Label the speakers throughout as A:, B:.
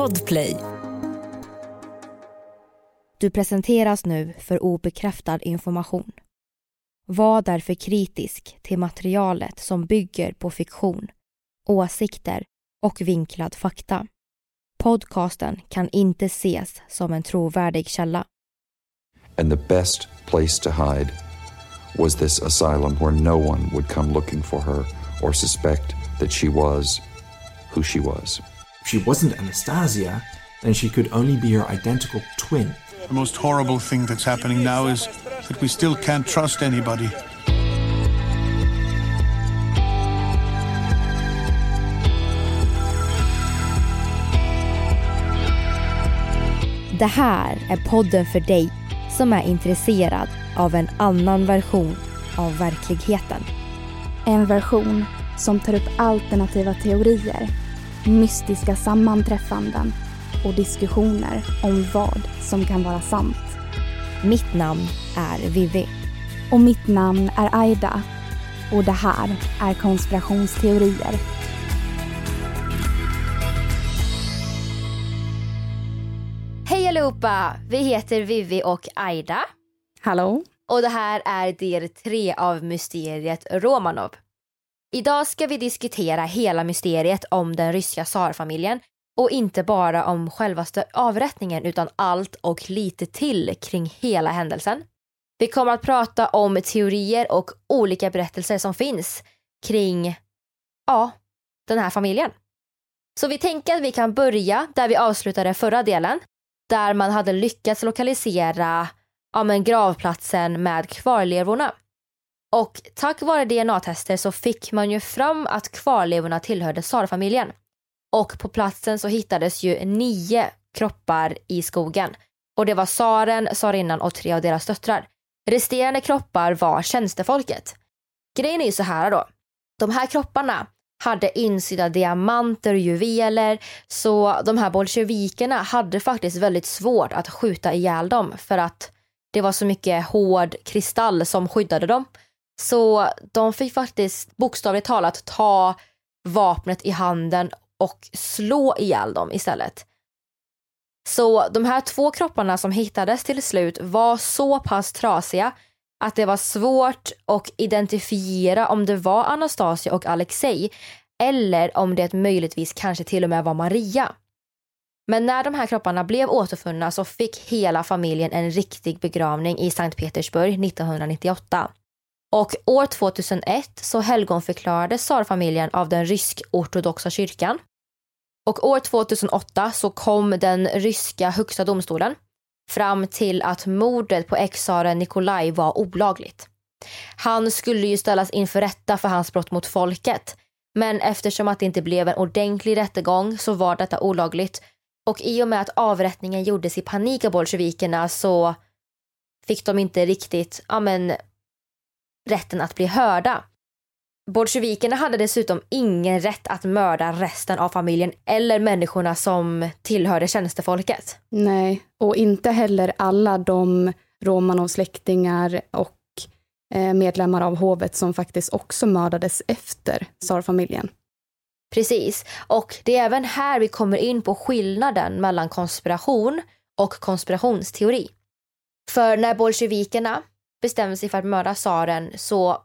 A: Podplay.
B: Du presenteras nu för obekräftad information. Var därför kritisk till materialet som bygger på fiktion, åsikter och vinklad fakta. Podcasten kan inte ses som en trovärdig källa.
C: And the best place to hide was this asylum where no one would come looking for her or suspect that she was who she was.
D: If she wasn't Anastasia, then she could only be her identical twin.
E: The most horrible thing that's happening now is that we still can't trust anybody.
B: Det här är podden för dig som är intresserad av en annan version av verkligheten.
F: En version som tar upp alternativa teorier, mystiska sammanträffanden och diskussioner om vad som kan vara sant.
B: Mitt namn är Vivi.
F: Och mitt namn är Aida. Och det här är konspirationsteorier.
B: Hej allihopa! Vi heter Vivi och Aida.
F: Hallå?
B: Och det här är del tre av mysteriet Romanov. Idag ska vi diskutera hela mysteriet om den ryska tsarfamiljen och inte bara om självaste avrättningen utan allt och lite till kring hela händelsen. Vi kommer att prata om teorier och olika berättelser som finns kring, ja, den här familjen. Så vi tänker att vi kan börja där vi avslutade förra delen, där man hade lyckats lokalisera ja, men gravplatsen med kvarlevorna. Och tack vare DNA-tester så fick man ju fram att kvarlevorna tillhörde tsarfamiljen. Och på platsen så hittades ju nio kroppar i skogen. Och det var tsaren, tsarinnan och tre av deras döttrar. Resterande kroppar var tjänstefolket. Grejen är ju så här då. De här kropparna hade insydda diamanter och juveler så de här bolsjevikerna hade faktiskt väldigt svårt att skjuta ihjäl dem för att det var så mycket hård kristall som skyddade dem. Så de fick faktiskt bokstavligt talat ta vapnet i handen och slå ihjäl dem istället. Så de här två kropparna som hittades till slut var så pass trasiga att det var svårt att identifiera om det var Anastasia och Alexei eller om det möjligtvis kanske till och med var Maria. Men när de här kropparna blev återfunna så fick hela familjen en riktig begravning i Sankt Petersburg 1998. Och år 2001 så helgonförklarades tsarfamiljen av den rysk-ortodoxa kyrkan. Och år 2008 så kom den ryska högsta domstolen fram till att mordet på ex-tsaren Nikolaj var olagligt. Han skulle ju ställas inför rätta för hans brott mot folket. Men eftersom att det inte blev en ordentlig rättegång så var detta olagligt. Och i och med att avrättningen gjordes i panik av bolsjevikerna så fick de inte riktigt, ja men, rätten att bli hörda. Bolsjevikerna hade dessutom ingen rätt att mörda resten av familjen eller människorna som tillhörde tjänstefolket.
F: Nej, och inte heller alla de Romanov-släktingar och eh, medlemmar av hovet som faktiskt också mördades efter tsarfamiljen.
B: Precis, och det är även här vi kommer in på skillnaden mellan konspiration och konspirationsteori. För när bolsjevikerna bestämmer sig för att mörda tsaren så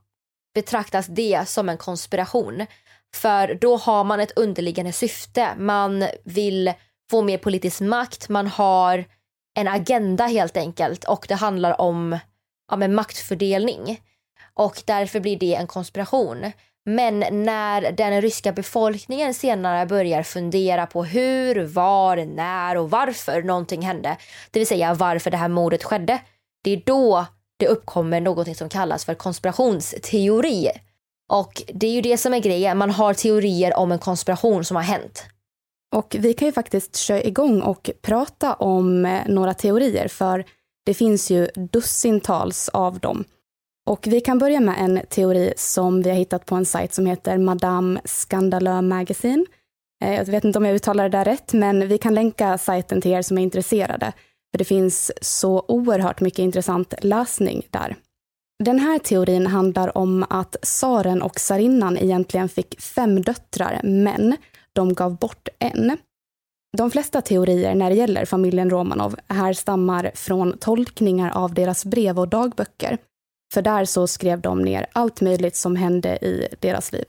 B: betraktas det som en konspiration. För då har man ett underliggande syfte. Man vill få mer politisk makt, man har en agenda helt enkelt och det handlar om ja, men maktfördelning. Och därför blir det en konspiration. Men när den ryska befolkningen senare börjar fundera på hur, var, när och varför någonting hände, det vill säga varför det här mordet skedde, det är då det uppkommer något som kallas för konspirationsteori. Och det är ju det som är grejen, man har teorier om en konspiration som har hänt.
F: Och vi kan ju faktiskt köra igång och prata om eh, några teorier, för det finns ju dussintals av dem. Och vi kan börja med en teori som vi har hittat på en sajt som heter Madame Scandaleux Magazine. Eh, jag vet inte om jag uttalar det där rätt, men vi kan länka sajten till er som är intresserade. För det finns så oerhört mycket intressant läsning där. Den här teorin handlar om att tsaren och tsarinnan egentligen fick fem döttrar, men de gav bort en. De flesta teorier när det gäller familjen Romanov härstammar från tolkningar av deras brev och dagböcker. För där så skrev de ner allt möjligt som hände i deras liv.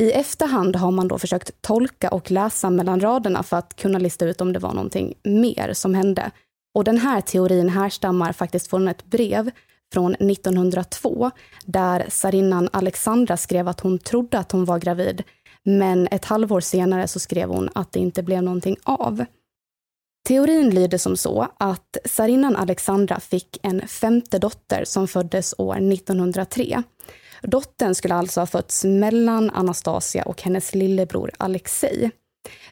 F: I efterhand har man då försökt tolka och läsa mellan raderna för att kunna lista ut om det var någonting mer som hände. Och den här teorin härstammar faktiskt från ett brev från 1902 där tsarinnan Alexandra skrev att hon trodde att hon var gravid men ett halvår senare så skrev hon att det inte blev någonting av. Teorin lyder som så att tsarinnan Alexandra fick en femte dotter som föddes år 1903. Dottern skulle alltså ha fötts mellan Anastasia och hennes lillebror Alexei.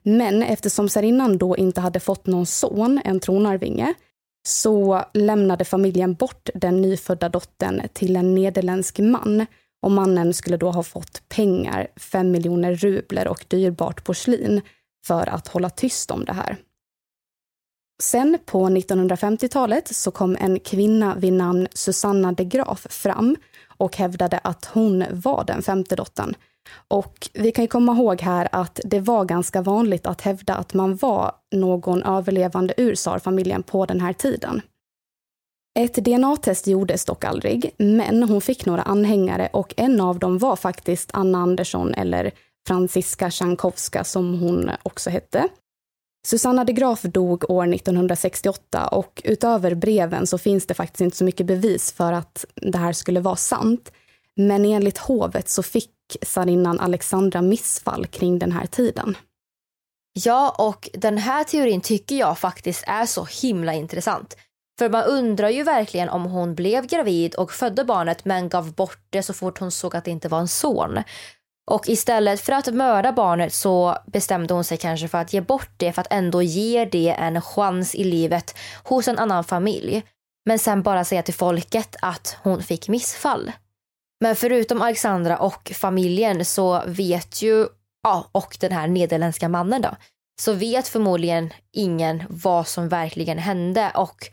F: Men eftersom tsarinnan då inte hade fått någon son, en tronarvinge, så lämnade familjen bort den nyfödda dottern till en nederländsk man och mannen skulle då ha fått pengar, fem miljoner rubler och dyrbart porslin för att hålla tyst om det här. Sen på 1950-talet så kom en kvinna vid namn Susanna de Graaf fram och hävdade att hon var den femte dottern. Och vi kan komma ihåg här att det var ganska vanligt att hävda att man var någon överlevande ur tsarfamiljen på den här tiden. Ett DNA-test gjordes dock aldrig, men hon fick några anhängare och en av dem var faktiskt Anna Andersson eller Franziska Tjankowska som hon också hette. Susanna de Graf dog år 1968 och utöver breven så finns det faktiskt inte så mycket bevis för att det här skulle vara sant. Men enligt hovet så fick tsarinnan Alexandra missfall kring den här tiden.
B: Ja, och den här teorin tycker jag faktiskt är så himla intressant. För man undrar ju verkligen om hon blev gravid och födde barnet men gav bort det så fort hon såg att det inte var en son. Och istället för att mörda barnet så bestämde hon sig kanske för att ge bort det för att ändå ge det en chans i livet hos en annan familj. Men sen bara säga till folket att hon fick missfall. Men förutom Alexandra och familjen så vet ju, ja, och den här nederländska mannen då, så vet förmodligen ingen vad som verkligen hände och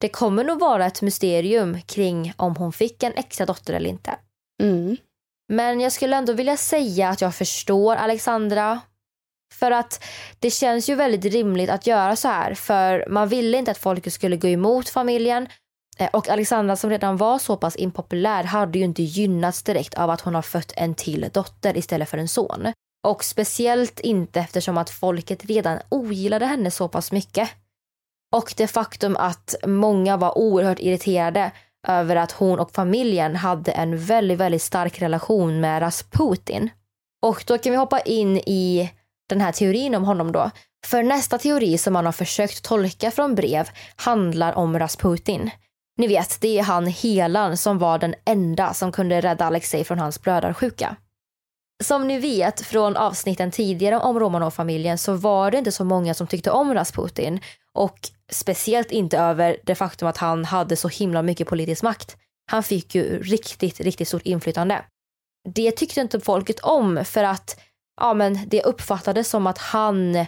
B: det kommer nog vara ett mysterium kring om hon fick en extra dotter eller inte.
F: Mm.
B: Men jag skulle ändå vilja säga att jag förstår Alexandra. För att det känns ju väldigt rimligt att göra så här. För man ville inte att folket skulle gå emot familjen. Eh, och Alexandra som redan var så pass impopulär hade ju inte gynnats direkt av att hon har fött en till dotter istället för en son. Och speciellt inte eftersom att folket redan ogillade henne så pass mycket. Och det faktum att många var oerhört irriterade över att hon och familjen hade en väldigt, väldigt stark relation med Rasputin. Och då kan vi hoppa in i den här teorin om honom då. För nästa teori som man har försökt tolka från brev handlar om Rasputin. Ni vet, det är han Helan som var den enda som kunde rädda Alexej från hans blödarsjuka. Som ni vet från avsnitten tidigare om Romanov-familjen så var det inte så många som tyckte om Rasputin och speciellt inte över det faktum att han hade så himla mycket politisk makt. Han fick ju riktigt, riktigt stort inflytande. Det tyckte inte folket om för att ja, men det uppfattades som att han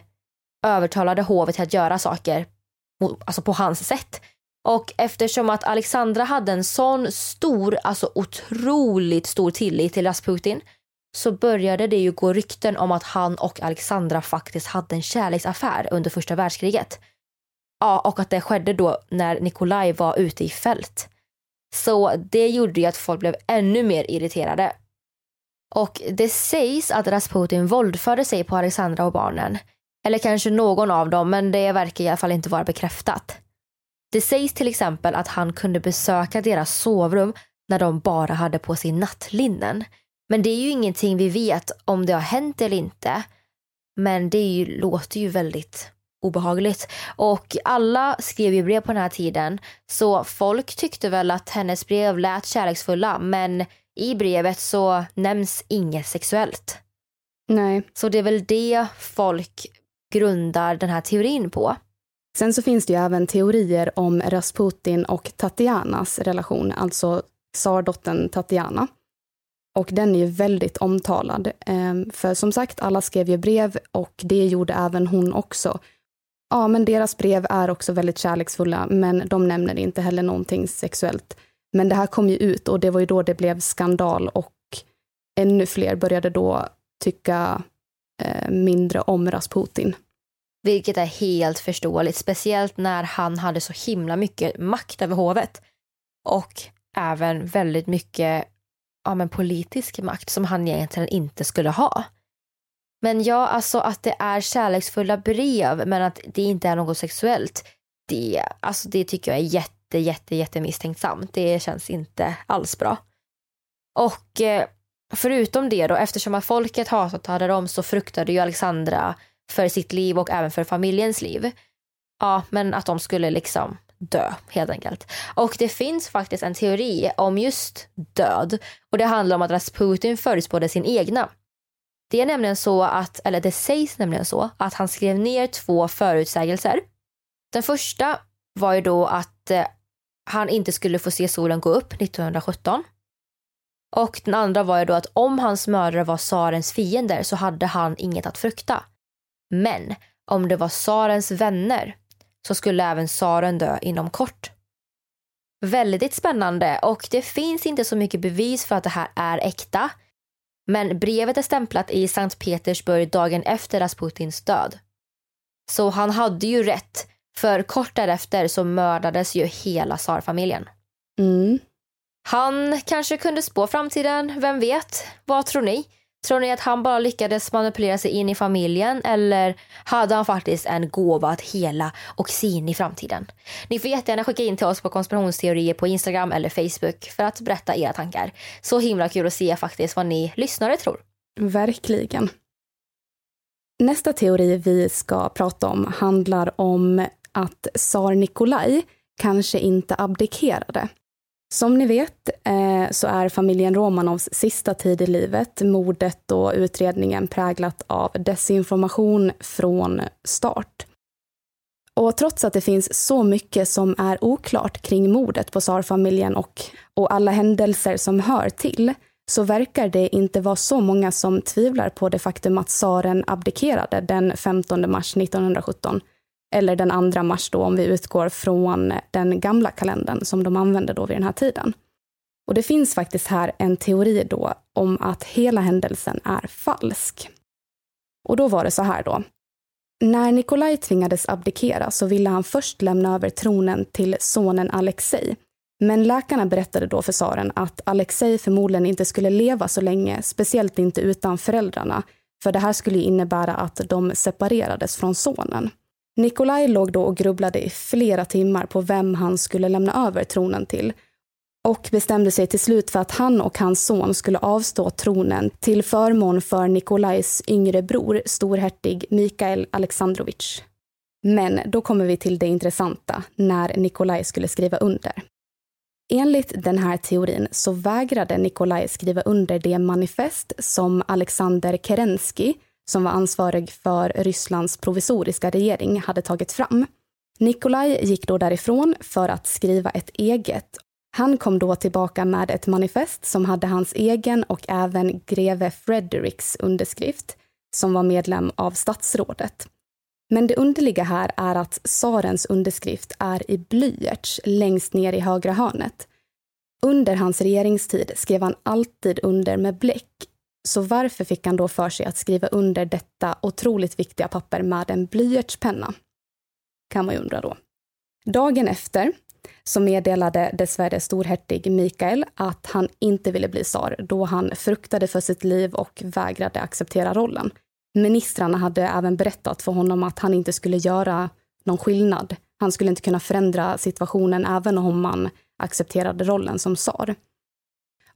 B: övertalade hovet till att göra saker alltså på hans sätt. Och eftersom att Alexandra hade en sån stor, alltså otroligt stor tillit till Rasputin så började det ju gå rykten om att han och Alexandra faktiskt hade en kärleksaffär under första världskriget. Ja, och att det skedde då när Nikolaj var ute i fält. Så det gjorde ju att folk blev ännu mer irriterade. Och det sägs att Rasputin våldförde sig på Alexandra och barnen. Eller kanske någon av dem, men det verkar i alla fall inte vara bekräftat. Det sägs till exempel att han kunde besöka deras sovrum när de bara hade på sig nattlinnen. Men det är ju ingenting vi vet om det har hänt eller inte. Men det ju, låter ju väldigt obehagligt. Och alla skrev ju brev på den här tiden så folk tyckte väl att hennes brev lät kärleksfulla men i brevet så nämns inget sexuellt.
F: Nej.
B: Så det är väl det folk grundar den här teorin på.
F: Sen så finns det ju även teorier om Rasputin och Tatianas relation, alltså tsardottern Tatiana. Och den är ju väldigt omtalad. Ehm, för som sagt, alla skrev ju brev och det gjorde även hon också. Ja, men deras brev är också väldigt kärleksfulla, men de nämner inte heller någonting sexuellt. Men det här kom ju ut och det var ju då det blev skandal och ännu fler började då tycka eh, mindre om Rasputin.
B: Vilket är helt förståeligt, speciellt när han hade så himla mycket makt över hovet. Och även väldigt mycket ja, men politisk makt som han egentligen inte skulle ha. Men ja, alltså att det är kärleksfulla brev men att det inte är något sexuellt. Det, alltså det tycker jag är jätte, jätte, jätte misstänksamt. Det känns inte alls bra. Och eh, förutom det då, eftersom att folket hatade dem så fruktade ju Alexandra för sitt liv och även för familjens liv. Ja, men att de skulle liksom dö helt enkelt. Och det finns faktiskt en teori om just död och det handlar om att Rasputin förutspådde sin egna. Det är nämligen så att, eller det sägs nämligen så, att han skrev ner två förutsägelser. Den första var ju då att eh, han inte skulle få se solen gå upp 1917. Och den andra var ju då att om hans mördare var tsarens fiender så hade han inget att frukta. Men om det var tsarens vänner så skulle även tsaren dö inom kort. Väldigt spännande och det finns inte så mycket bevis för att det här är äkta. Men brevet är stämplat i Sankt Petersburg dagen efter Rasputins död. Så han hade ju rätt, för kort därefter så mördades ju hela tsarfamiljen.
F: Mm.
B: Han kanske kunde spå framtiden, vem vet? Vad tror ni? Tror ni att han bara lyckades manipulera sig in i familjen eller hade han faktiskt en gåva att hela och se in i framtiden? Ni får jättegärna skicka in till oss på konspirationsteorier på Instagram eller Facebook för att berätta era tankar. Så himla kul att se faktiskt vad ni lyssnare tror.
F: Verkligen. Nästa teori vi ska prata om handlar om att tsar Nikolaj kanske inte abdikerade. Som ni vet eh, så är familjen Romanovs sista tid i livet, mordet och utredningen präglat av desinformation från start. Och trots att det finns så mycket som är oklart kring mordet på tsarfamiljen och, och alla händelser som hör till, så verkar det inte vara så många som tvivlar på det faktum att tsaren abdikerade den 15 mars 1917 eller den 2 mars då om vi utgår från den gamla kalendern som de använde då vid den här tiden. Och det finns faktiskt här en teori då om att hela händelsen är falsk. Och då var det så här då. När Nikolaj tvingades abdikera så ville han först lämna över tronen till sonen Alexei. Men läkarna berättade då för tsaren att Alexei förmodligen inte skulle leva så länge, speciellt inte utan föräldrarna, för det här skulle innebära att de separerades från sonen. Nikolaj låg då och grubblade i flera timmar på vem han skulle lämna över tronen till och bestämde sig till slut för att han och hans son skulle avstå tronen till förmån för Nikolajs yngre bror, storhertig Mikael Alexandrovich. Men då kommer vi till det intressanta, när Nikolaj skulle skriva under. Enligt den här teorin så vägrade Nikolaj skriva under det manifest som Alexander Kerensky, som var ansvarig för Rysslands provisoriska regering, hade tagit fram. Nikolaj gick då därifrån för att skriva ett eget. Han kom då tillbaka med ett manifest som hade hans egen och även greve Fredericks underskrift, som var medlem av statsrådet. Men det underliga här är att tsarens underskrift är i blyerts längst ner i högra hörnet. Under hans regeringstid skrev han alltid under med bläck så varför fick han då för sig att skriva under detta otroligt viktiga papper med en blyertspenna? Kan man ju undra då. Dagen efter så meddelade dessvärre storhertig Mikael att han inte ville bli tsar då han fruktade för sitt liv och vägrade acceptera rollen. Ministrarna hade även berättat för honom att han inte skulle göra någon skillnad. Han skulle inte kunna förändra situationen även om man accepterade rollen som tsar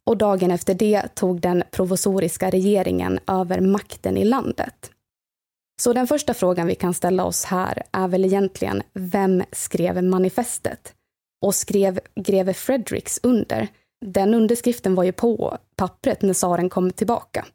F: och dagen efter det tog den provisoriska regeringen över makten i landet. Så den första frågan vi kan ställa oss här är väl egentligen, vem skrev manifestet? Och skrev greve Fredericks under? Den underskriften var ju på pappret när tsaren kom tillbaka.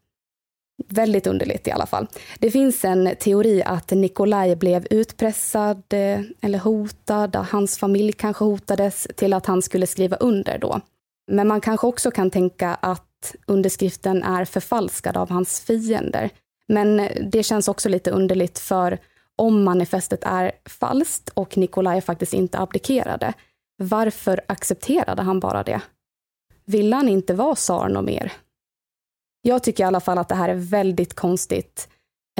F: Väldigt underligt i alla fall. Det finns en teori att Nikolaj blev utpressad eh, eller hotad, hans familj kanske hotades till att han skulle skriva under då. Men man kanske också kan tänka att underskriften är förfalskad av hans fiender. Men det känns också lite underligt för om manifestet är falskt och Nikolaj faktiskt inte abdikerade, varför accepterade han bara det? Ville han inte vara tsar något mer? Jag tycker i alla fall att det här är väldigt konstigt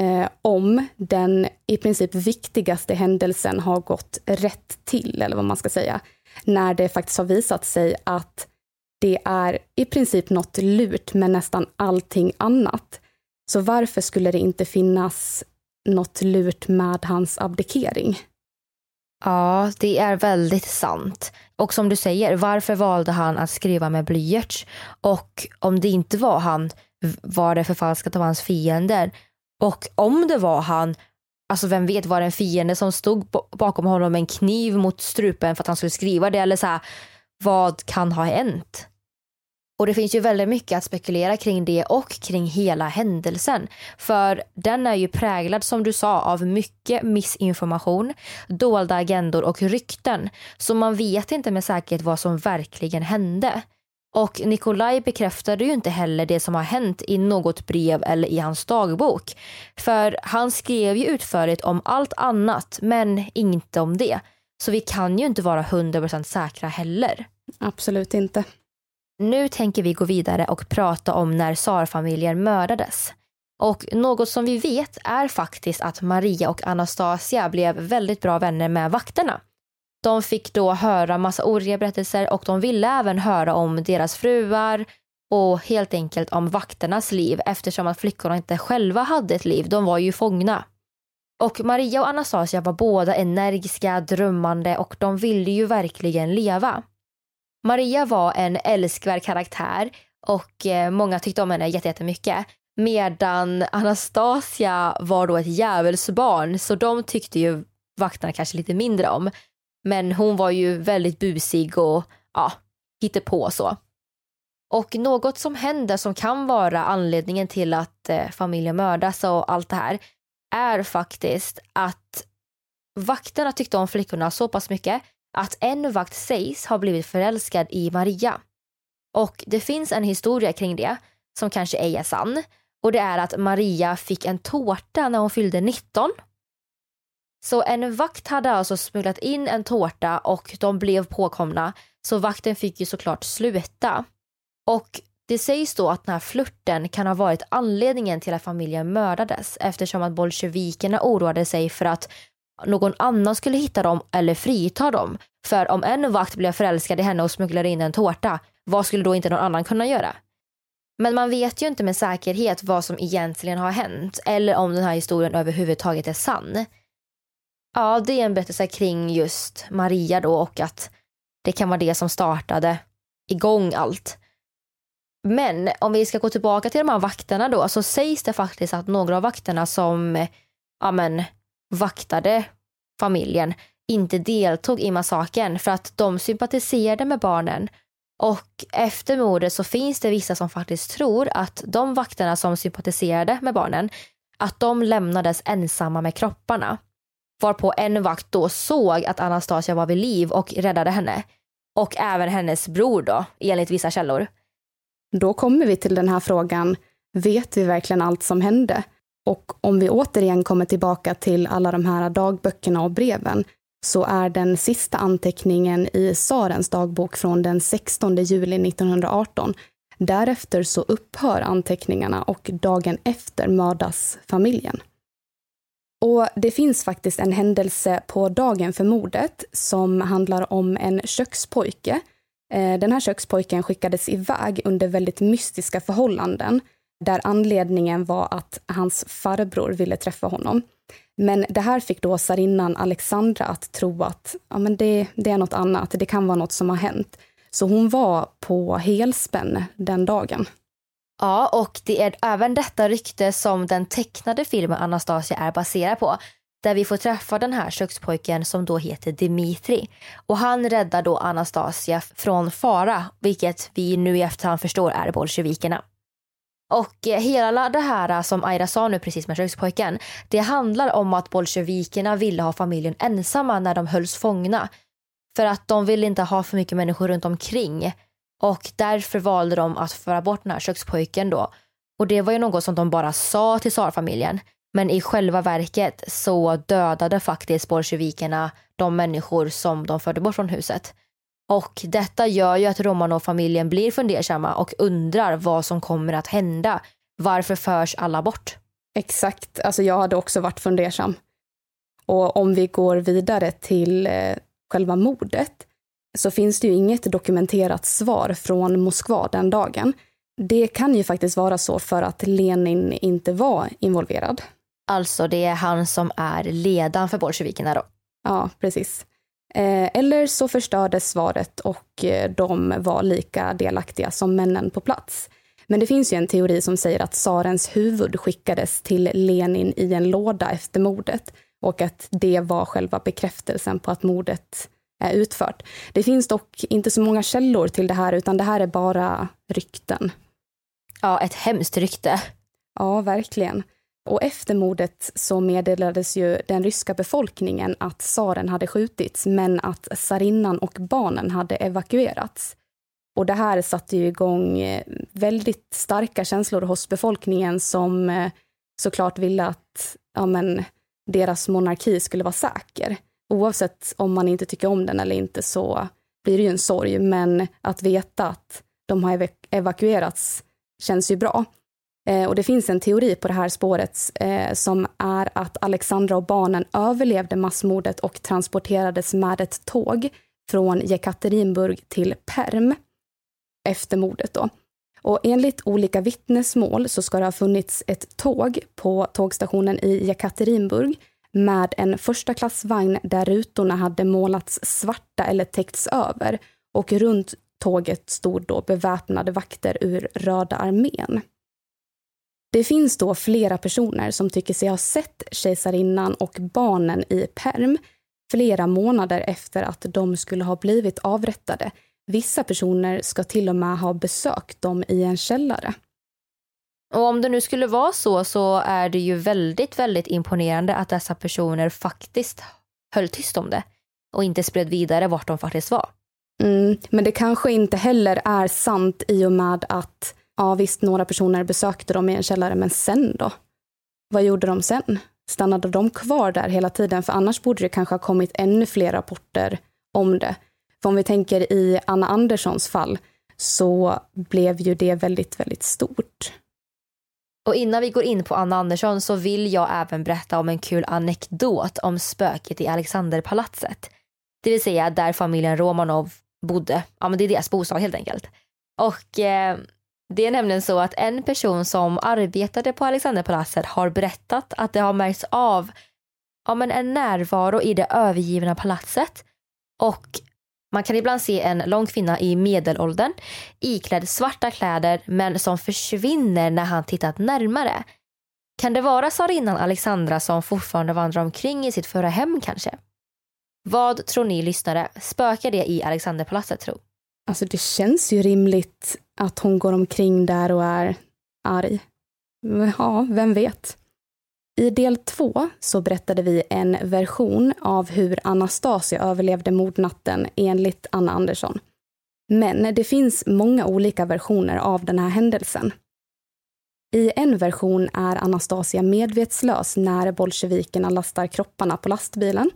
F: eh, om den i princip viktigaste händelsen har gått rätt till, eller vad man ska säga, när det faktiskt har visat sig att det är i princip något lurt med nästan allting annat. Så varför skulle det inte finnas något lurt med hans abdikering?
B: Ja, det är väldigt sant. Och som du säger, varför valde han att skriva med blyerts? Och om det inte var han, var det förfalskat av hans fiender? Och om det var han, alltså vem vet, var det en fiende som stod bakom honom med en kniv mot strupen för att han skulle skriva det? Eller så här, vad kan ha hänt? Och det finns ju väldigt mycket att spekulera kring det och kring hela händelsen. För den är ju präglad som du sa av mycket missinformation, dolda agendor och rykten. Så man vet inte med säkerhet vad som verkligen hände. Och Nikolaj bekräftade ju inte heller det som har hänt i något brev eller i hans dagbok. För han skrev ju utförligt om allt annat men inte om det. Så vi kan ju inte vara 100% säkra heller.
F: Absolut inte.
B: Nu tänker vi gå vidare och prata om när tsarfamiljen mördades. Och något som vi vet är faktiskt att Maria och Anastasia blev väldigt bra vänner med vakterna. De fick då höra massa oroliga berättelser och de ville även höra om deras fruar och helt enkelt om vakternas liv eftersom att flickorna inte själva hade ett liv. De var ju fångna. Och Maria och Anastasia var båda energiska, drömmande och de ville ju verkligen leva. Maria var en älskvärd karaktär och eh, många tyckte om henne jättemycket. Medan Anastasia var då ett djävulsbarn så de tyckte ju vakterna kanske lite mindre om. Men hon var ju väldigt busig och ja, på så. Och något som händer som kan vara anledningen till att eh, familjen mördas och allt det här är faktiskt att vakterna tyckte om flickorna så pass mycket att en vakt sägs ha blivit förälskad i Maria. Och det finns en historia kring det som kanske ej är sann och det är att Maria fick en tårta när hon fyllde 19. Så en vakt hade alltså smugglat in en tårta och de blev påkomna så vakten fick ju såklart sluta. Och det sägs då att den här flörten kan ha varit anledningen till att familjen mördades eftersom att bolsjevikerna oroade sig för att någon annan skulle hitta dem eller frita dem. För om en vakt blev förälskad i henne och smugglade in en tårta, vad skulle då inte någon annan kunna göra? Men man vet ju inte med säkerhet vad som egentligen har hänt eller om den här historien överhuvudtaget är sann. Ja, det är en berättelse kring just Maria då och att det kan vara det som startade igång allt. Men om vi ska gå tillbaka till de här vakterna då så sägs det faktiskt att några av vakterna som ja men, vaktade familjen inte deltog i massakern för att de sympatiserade med barnen. Och efter mordet så finns det vissa som faktiskt tror att de vakterna som sympatiserade med barnen, att de lämnades ensamma med kropparna. Varpå en vakt då såg att Anastasia var vid liv och räddade henne. Och även hennes bror då, enligt vissa källor.
F: Då kommer vi till den här frågan, vet vi verkligen allt som hände? Och om vi återigen kommer tillbaka till alla de här dagböckerna och breven så är den sista anteckningen i Sarens dagbok från den 16 juli 1918. Därefter så upphör anteckningarna och dagen efter mördas familjen. Och det finns faktiskt en händelse på dagen för mordet som handlar om en kökspojke. Eh, den här kökspojken skickades iväg under väldigt mystiska förhållanden där anledningen var att hans farbror ville träffa honom. Men det här fick då sarinnan Alexandra att tro att ja, men det, det är något annat, det kan vara något som har hänt. Så hon var på helspänn den dagen.
B: Ja, och det är även detta rykte som den tecknade filmen Anastasia är baserad på. Där vi får träffa den här kökspojken som då heter Dimitri. Och han räddar då Anastasia från fara, vilket vi nu i efterhand förstår är bolsjevikerna. Och eh, hela det här eh, som Aira sa nu precis med kökspojken, det handlar om att bolsjevikerna ville ha familjen ensamma när de hölls fångna. För att de ville inte ha för mycket människor runt omkring. Och därför valde de att föra bort den här kökspojken då. Och det var ju något som de bara sa till tsarfamiljen. Men i själva verket så dödade faktiskt bolsjevikerna de människor som de förde bort från huset. Och detta gör ju att Romanov-familjen blir fundersamma och undrar vad som kommer att hända. Varför förs alla bort?
F: Exakt, alltså jag hade också varit fundersam. Och om vi går vidare till eh, själva mordet så finns det ju inget dokumenterat svar från Moskva den dagen. Det kan ju faktiskt vara så för att Lenin inte var involverad.
B: Alltså det är han som är ledaren för bolsjevikerna då.
F: Ja, precis. Eh, eller så förstördes svaret och eh, de var lika delaktiga som männen på plats. Men det finns ju en teori som säger att tsarens huvud skickades till Lenin i en låda efter mordet och att det var själva bekräftelsen på att mordet är utfört. Det finns dock inte så många källor till det här utan det här är bara rykten.
B: Ja, ett hemskt rykte.
F: Ja, verkligen. Och efter mordet så meddelades ju den ryska befolkningen att tsaren hade skjutits men att tsarinnan och barnen hade evakuerats. Och det här satte ju igång eh, väldigt starka känslor hos befolkningen som eh, såklart ville att ja, men, deras monarki skulle vara säker. Oavsett om man inte tycker om den eller inte så blir det ju en sorg, men att veta att de har evakuerats känns ju bra. Eh, och det finns en teori på det här spåret eh, som är att Alexandra och barnen överlevde massmordet och transporterades med ett tåg från Jekaterinburg till Perm efter mordet. Då. Och enligt olika vittnesmål så ska det ha funnits ett tåg på tågstationen i Jekaterinburg med en första klassvagn där rutorna hade målats svarta eller täckts över och runt tåget stod då beväpnade vakter ur Röda armén. Det finns då flera personer som tycker sig ha sett kejsarinnan och barnen i perm flera månader efter att de skulle ha blivit avrättade. Vissa personer ska till och med ha besökt dem i en källare.
B: Och om det nu skulle vara så så är det ju väldigt, väldigt imponerande att dessa personer faktiskt höll tyst om det och inte spred vidare vart de faktiskt var.
F: Mm, men det kanske inte heller är sant i och med att ja visst, några personer besökte dem i en källare, men sen då? Vad gjorde de sen? Stannade de kvar där hela tiden? För annars borde det kanske ha kommit ännu fler rapporter om det. För om vi tänker i Anna Anderssons fall så blev ju det väldigt, väldigt stort.
B: Och innan vi går in på Anna Andersson så vill jag även berätta om en kul anekdot om spöket i Alexanderpalatset. Det vill säga där familjen Romanov bodde. Ja men det är deras bostad helt enkelt. Och eh, det är nämligen så att en person som arbetade på Alexanderpalatset har berättat att det har märkts av ja, men en närvaro i det övergivna palatset. Och man kan ibland se en lång kvinna i medelåldern iklädd svarta kläder men som försvinner när han tittat närmare. Kan det vara tsarinnan Alexandra som fortfarande vandrar omkring i sitt förra hem kanske? Vad tror ni lyssnare? Spökar det i Alexanderpalatset tro?
F: Alltså det känns ju rimligt att hon går omkring där och är arg. Ja, vem vet? I del två så berättade vi en version av hur Anastasia överlevde mordnatten enligt Anna Andersson. Men det finns många olika versioner av den här händelsen. I en version är Anastasia medvetslös när bolsjevikerna lastar kropparna på lastbilen.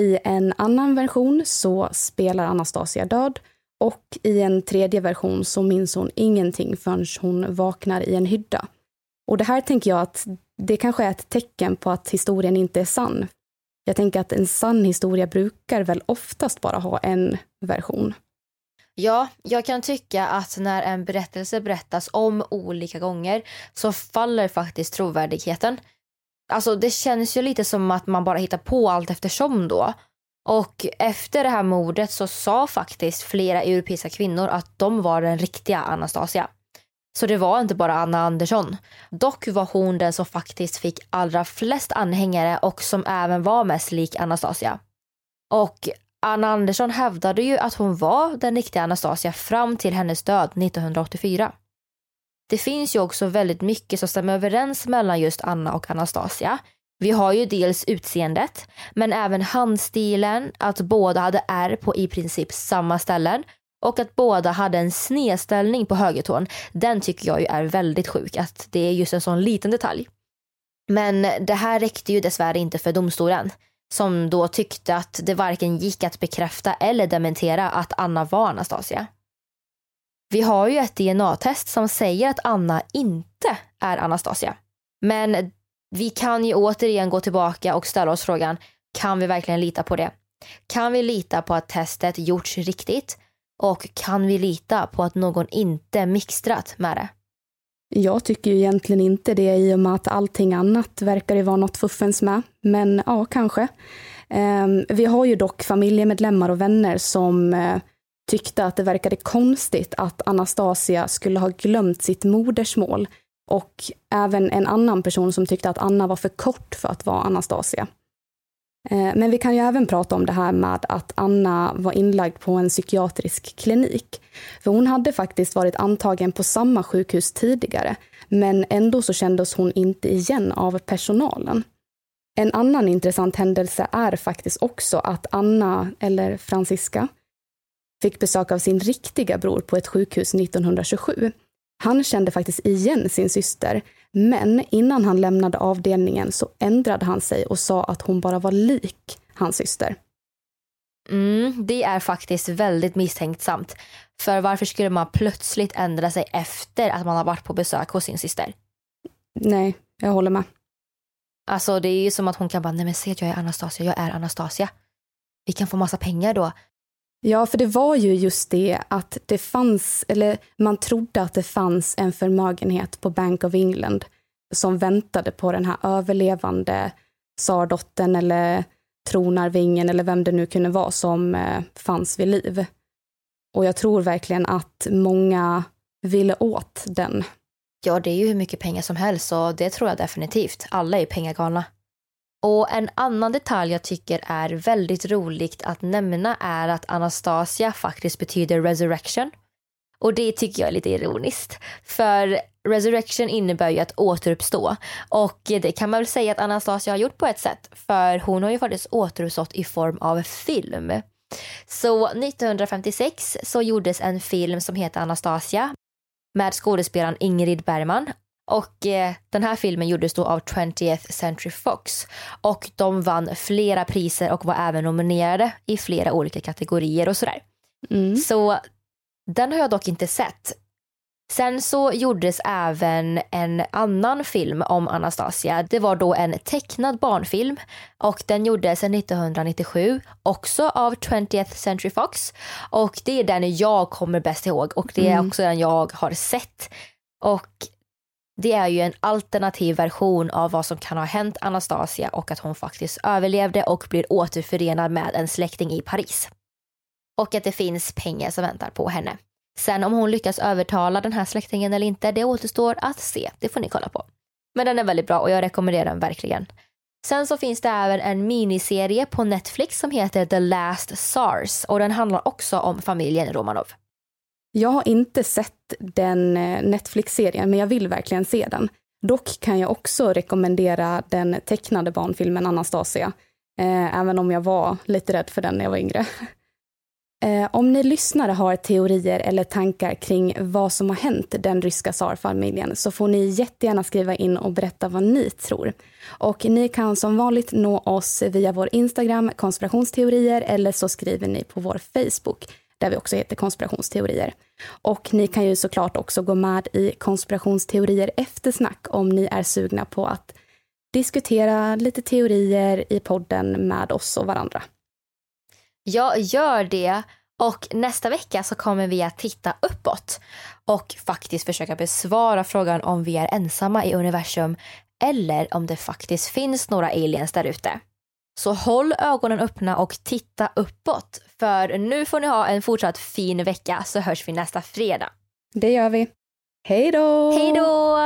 F: I en annan version så spelar Anastasia död och i en tredje version så minns hon ingenting förrän hon vaknar i en hydda. Och det här tänker jag att det kanske är ett tecken på att historien inte är sann. Jag tänker att en sann historia brukar väl oftast bara ha en version.
B: Ja, jag kan tycka att när en berättelse berättas om olika gånger så faller faktiskt trovärdigheten. Alltså det känns ju lite som att man bara hittar på allt eftersom då. Och efter det här mordet så sa faktiskt flera europeiska kvinnor att de var den riktiga Anastasia. Så det var inte bara Anna Andersson. Dock var hon den som faktiskt fick allra flest anhängare och som även var mest lik Anastasia. Och Anna Andersson hävdade ju att hon var den riktiga Anastasia fram till hennes död 1984. Det finns ju också väldigt mycket som stämmer överens mellan just Anna och Anastasia. Vi har ju dels utseendet, men även handstilen, att båda hade ärr på i princip samma ställen och att båda hade en snedställning på högertån. Den tycker jag ju är väldigt sjuk, att det är just en sån liten detalj. Men det här räckte ju dessvärre inte för domstolen som då tyckte att det varken gick att bekräfta eller dementera att Anna var Anastasia. Vi har ju ett DNA-test som säger att Anna inte är Anastasia. Men vi kan ju återigen gå tillbaka och ställa oss frågan, kan vi verkligen lita på det? Kan vi lita på att testet gjorts riktigt? Och kan vi lita på att någon inte mixtrat med det?
F: Jag tycker ju egentligen inte det i och med att allting annat verkar det vara något fuffens med. Men ja, kanske. Ehm, vi har ju dock familjemedlemmar och vänner som eh, tyckte att det verkade konstigt att Anastasia skulle ha glömt sitt modersmål. Och även en annan person som tyckte att Anna var för kort för att vara Anastasia. Eh, men vi kan ju även prata om det här med att Anna var inlagd på en psykiatrisk klinik. För hon hade faktiskt varit antagen på samma sjukhus tidigare, men ändå så kändes hon inte igen av personalen. En annan intressant händelse är faktiskt också att Anna, eller Franziska, fick besök av sin riktiga bror på ett sjukhus 1927. Han kände faktiskt igen sin syster, men innan han lämnade avdelningen så ändrade han sig och sa att hon bara var lik hans syster.
B: Mm, det är faktiskt väldigt misstänksamt. För varför skulle man plötsligt ändra sig efter att man har varit på besök hos sin syster?
F: Nej, jag håller med.
B: Alltså det är ju som att hon kan bara, nej men se att jag är Anastasia, jag är Anastasia. Vi kan få massa pengar då.
F: Ja, för det var ju just det att det fanns, eller man trodde att det fanns en förmögenhet på Bank of England som väntade på den här överlevande tsardottern eller tronarvingen eller vem det nu kunde vara som eh, fanns vid liv. Och jag tror verkligen att många ville åt den.
B: Ja, det är ju hur mycket pengar som helst och det tror jag definitivt. Alla är pengagalna. Och en annan detalj jag tycker är väldigt roligt att nämna är att Anastasia faktiskt betyder resurrection. Och det tycker jag är lite ironiskt. För resurrection innebär ju att återuppstå. Och det kan man väl säga att Anastasia har gjort på ett sätt. För hon har ju faktiskt återuppstått i form av film. Så 1956 så gjordes en film som heter Anastasia med skådespelaren Ingrid Bergman och eh, den här filmen gjordes då av 20th Century Fox och de vann flera priser och var även nominerade i flera olika kategorier och sådär.
F: Mm.
B: Så den har jag dock inte sett. Sen så gjordes även en annan film om Anastasia. Det var då en tecknad barnfilm och den gjordes 1997 också av 20th Century Fox och det är den jag kommer bäst ihåg och det är
F: Mm.
B: också den jag har sett. Och det är ju en alternativ version av vad som kan ha hänt Anastasia och att hon faktiskt överlevde och blir återförenad med en släkting i Paris. Och att det finns pengar som väntar på henne. Sen om hon lyckas övertala den här släktingen eller inte, det återstår att se. Det får ni kolla på. Men den är väldigt bra och jag rekommenderar den verkligen. Sen så finns det även en miniserie på Netflix som heter The Last Sars och den handlar också om familjen Romanov.
F: Jag har inte sett den eh, Netflix-serien, men jag vill verkligen se den. Dock kan jag också rekommendera den tecknade barnfilmen Anastasia, eh, även om jag var lite rädd för den när jag var yngre. Eh, om ni lyssnare har teorier eller tankar kring vad som har hänt den ryska tsarfamiljen så får ni jättegärna skriva in och berätta vad ni tror. Och ni kan som vanligt nå oss via vår Instagram, konspirationsteorier, eller så skriver ni på vår Facebook där vi också heter konspirationsteorier. Och ni kan ju såklart också gå med i konspirationsteorier eftersnack om ni är sugna på att diskutera lite teorier i podden med oss och varandra.
B: Ja, gör det och nästa vecka så kommer vi att titta uppåt och faktiskt försöka besvara frågan om vi är ensamma i universum eller om det faktiskt finns några aliens där ute. Så håll ögonen öppna och titta uppåt för nu får ni ha en fortsatt fin vecka så hörs vi nästa fredag.
F: Det gör vi. Hej då!
B: Hej då!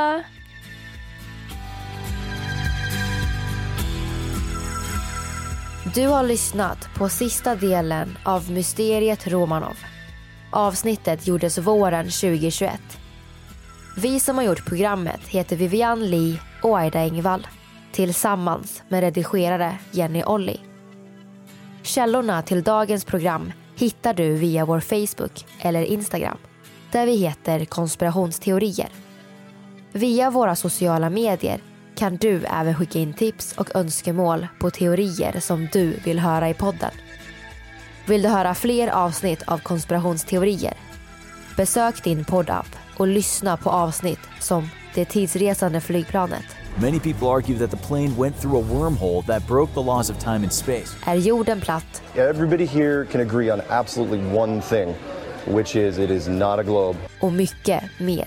B: Du har lyssnat på sista delen av Mysteriet Romanov. Avsnittet gjordes våren 2021. Vi som har gjort programmet heter Vivian Lee och Aida Engvall tillsammans med redigerare Jenny Olli. Källorna till dagens program hittar du via vår Facebook eller Instagram där vi heter konspirationsteorier. Via våra sociala medier kan du även skicka in tips och önskemål på teorier som du vill höra i podden. Vill du höra fler avsnitt av konspirationsteorier? Besök din poddapp och lyssna på avsnitt som Det tidsresande flygplanet
A: Many people argue that the plane went through a wormhole that broke the laws of time and space.
B: Är jorden platt?
G: Everybody here can agree on absolutely one thing, which is it is not a globe.
B: Och mycket mer.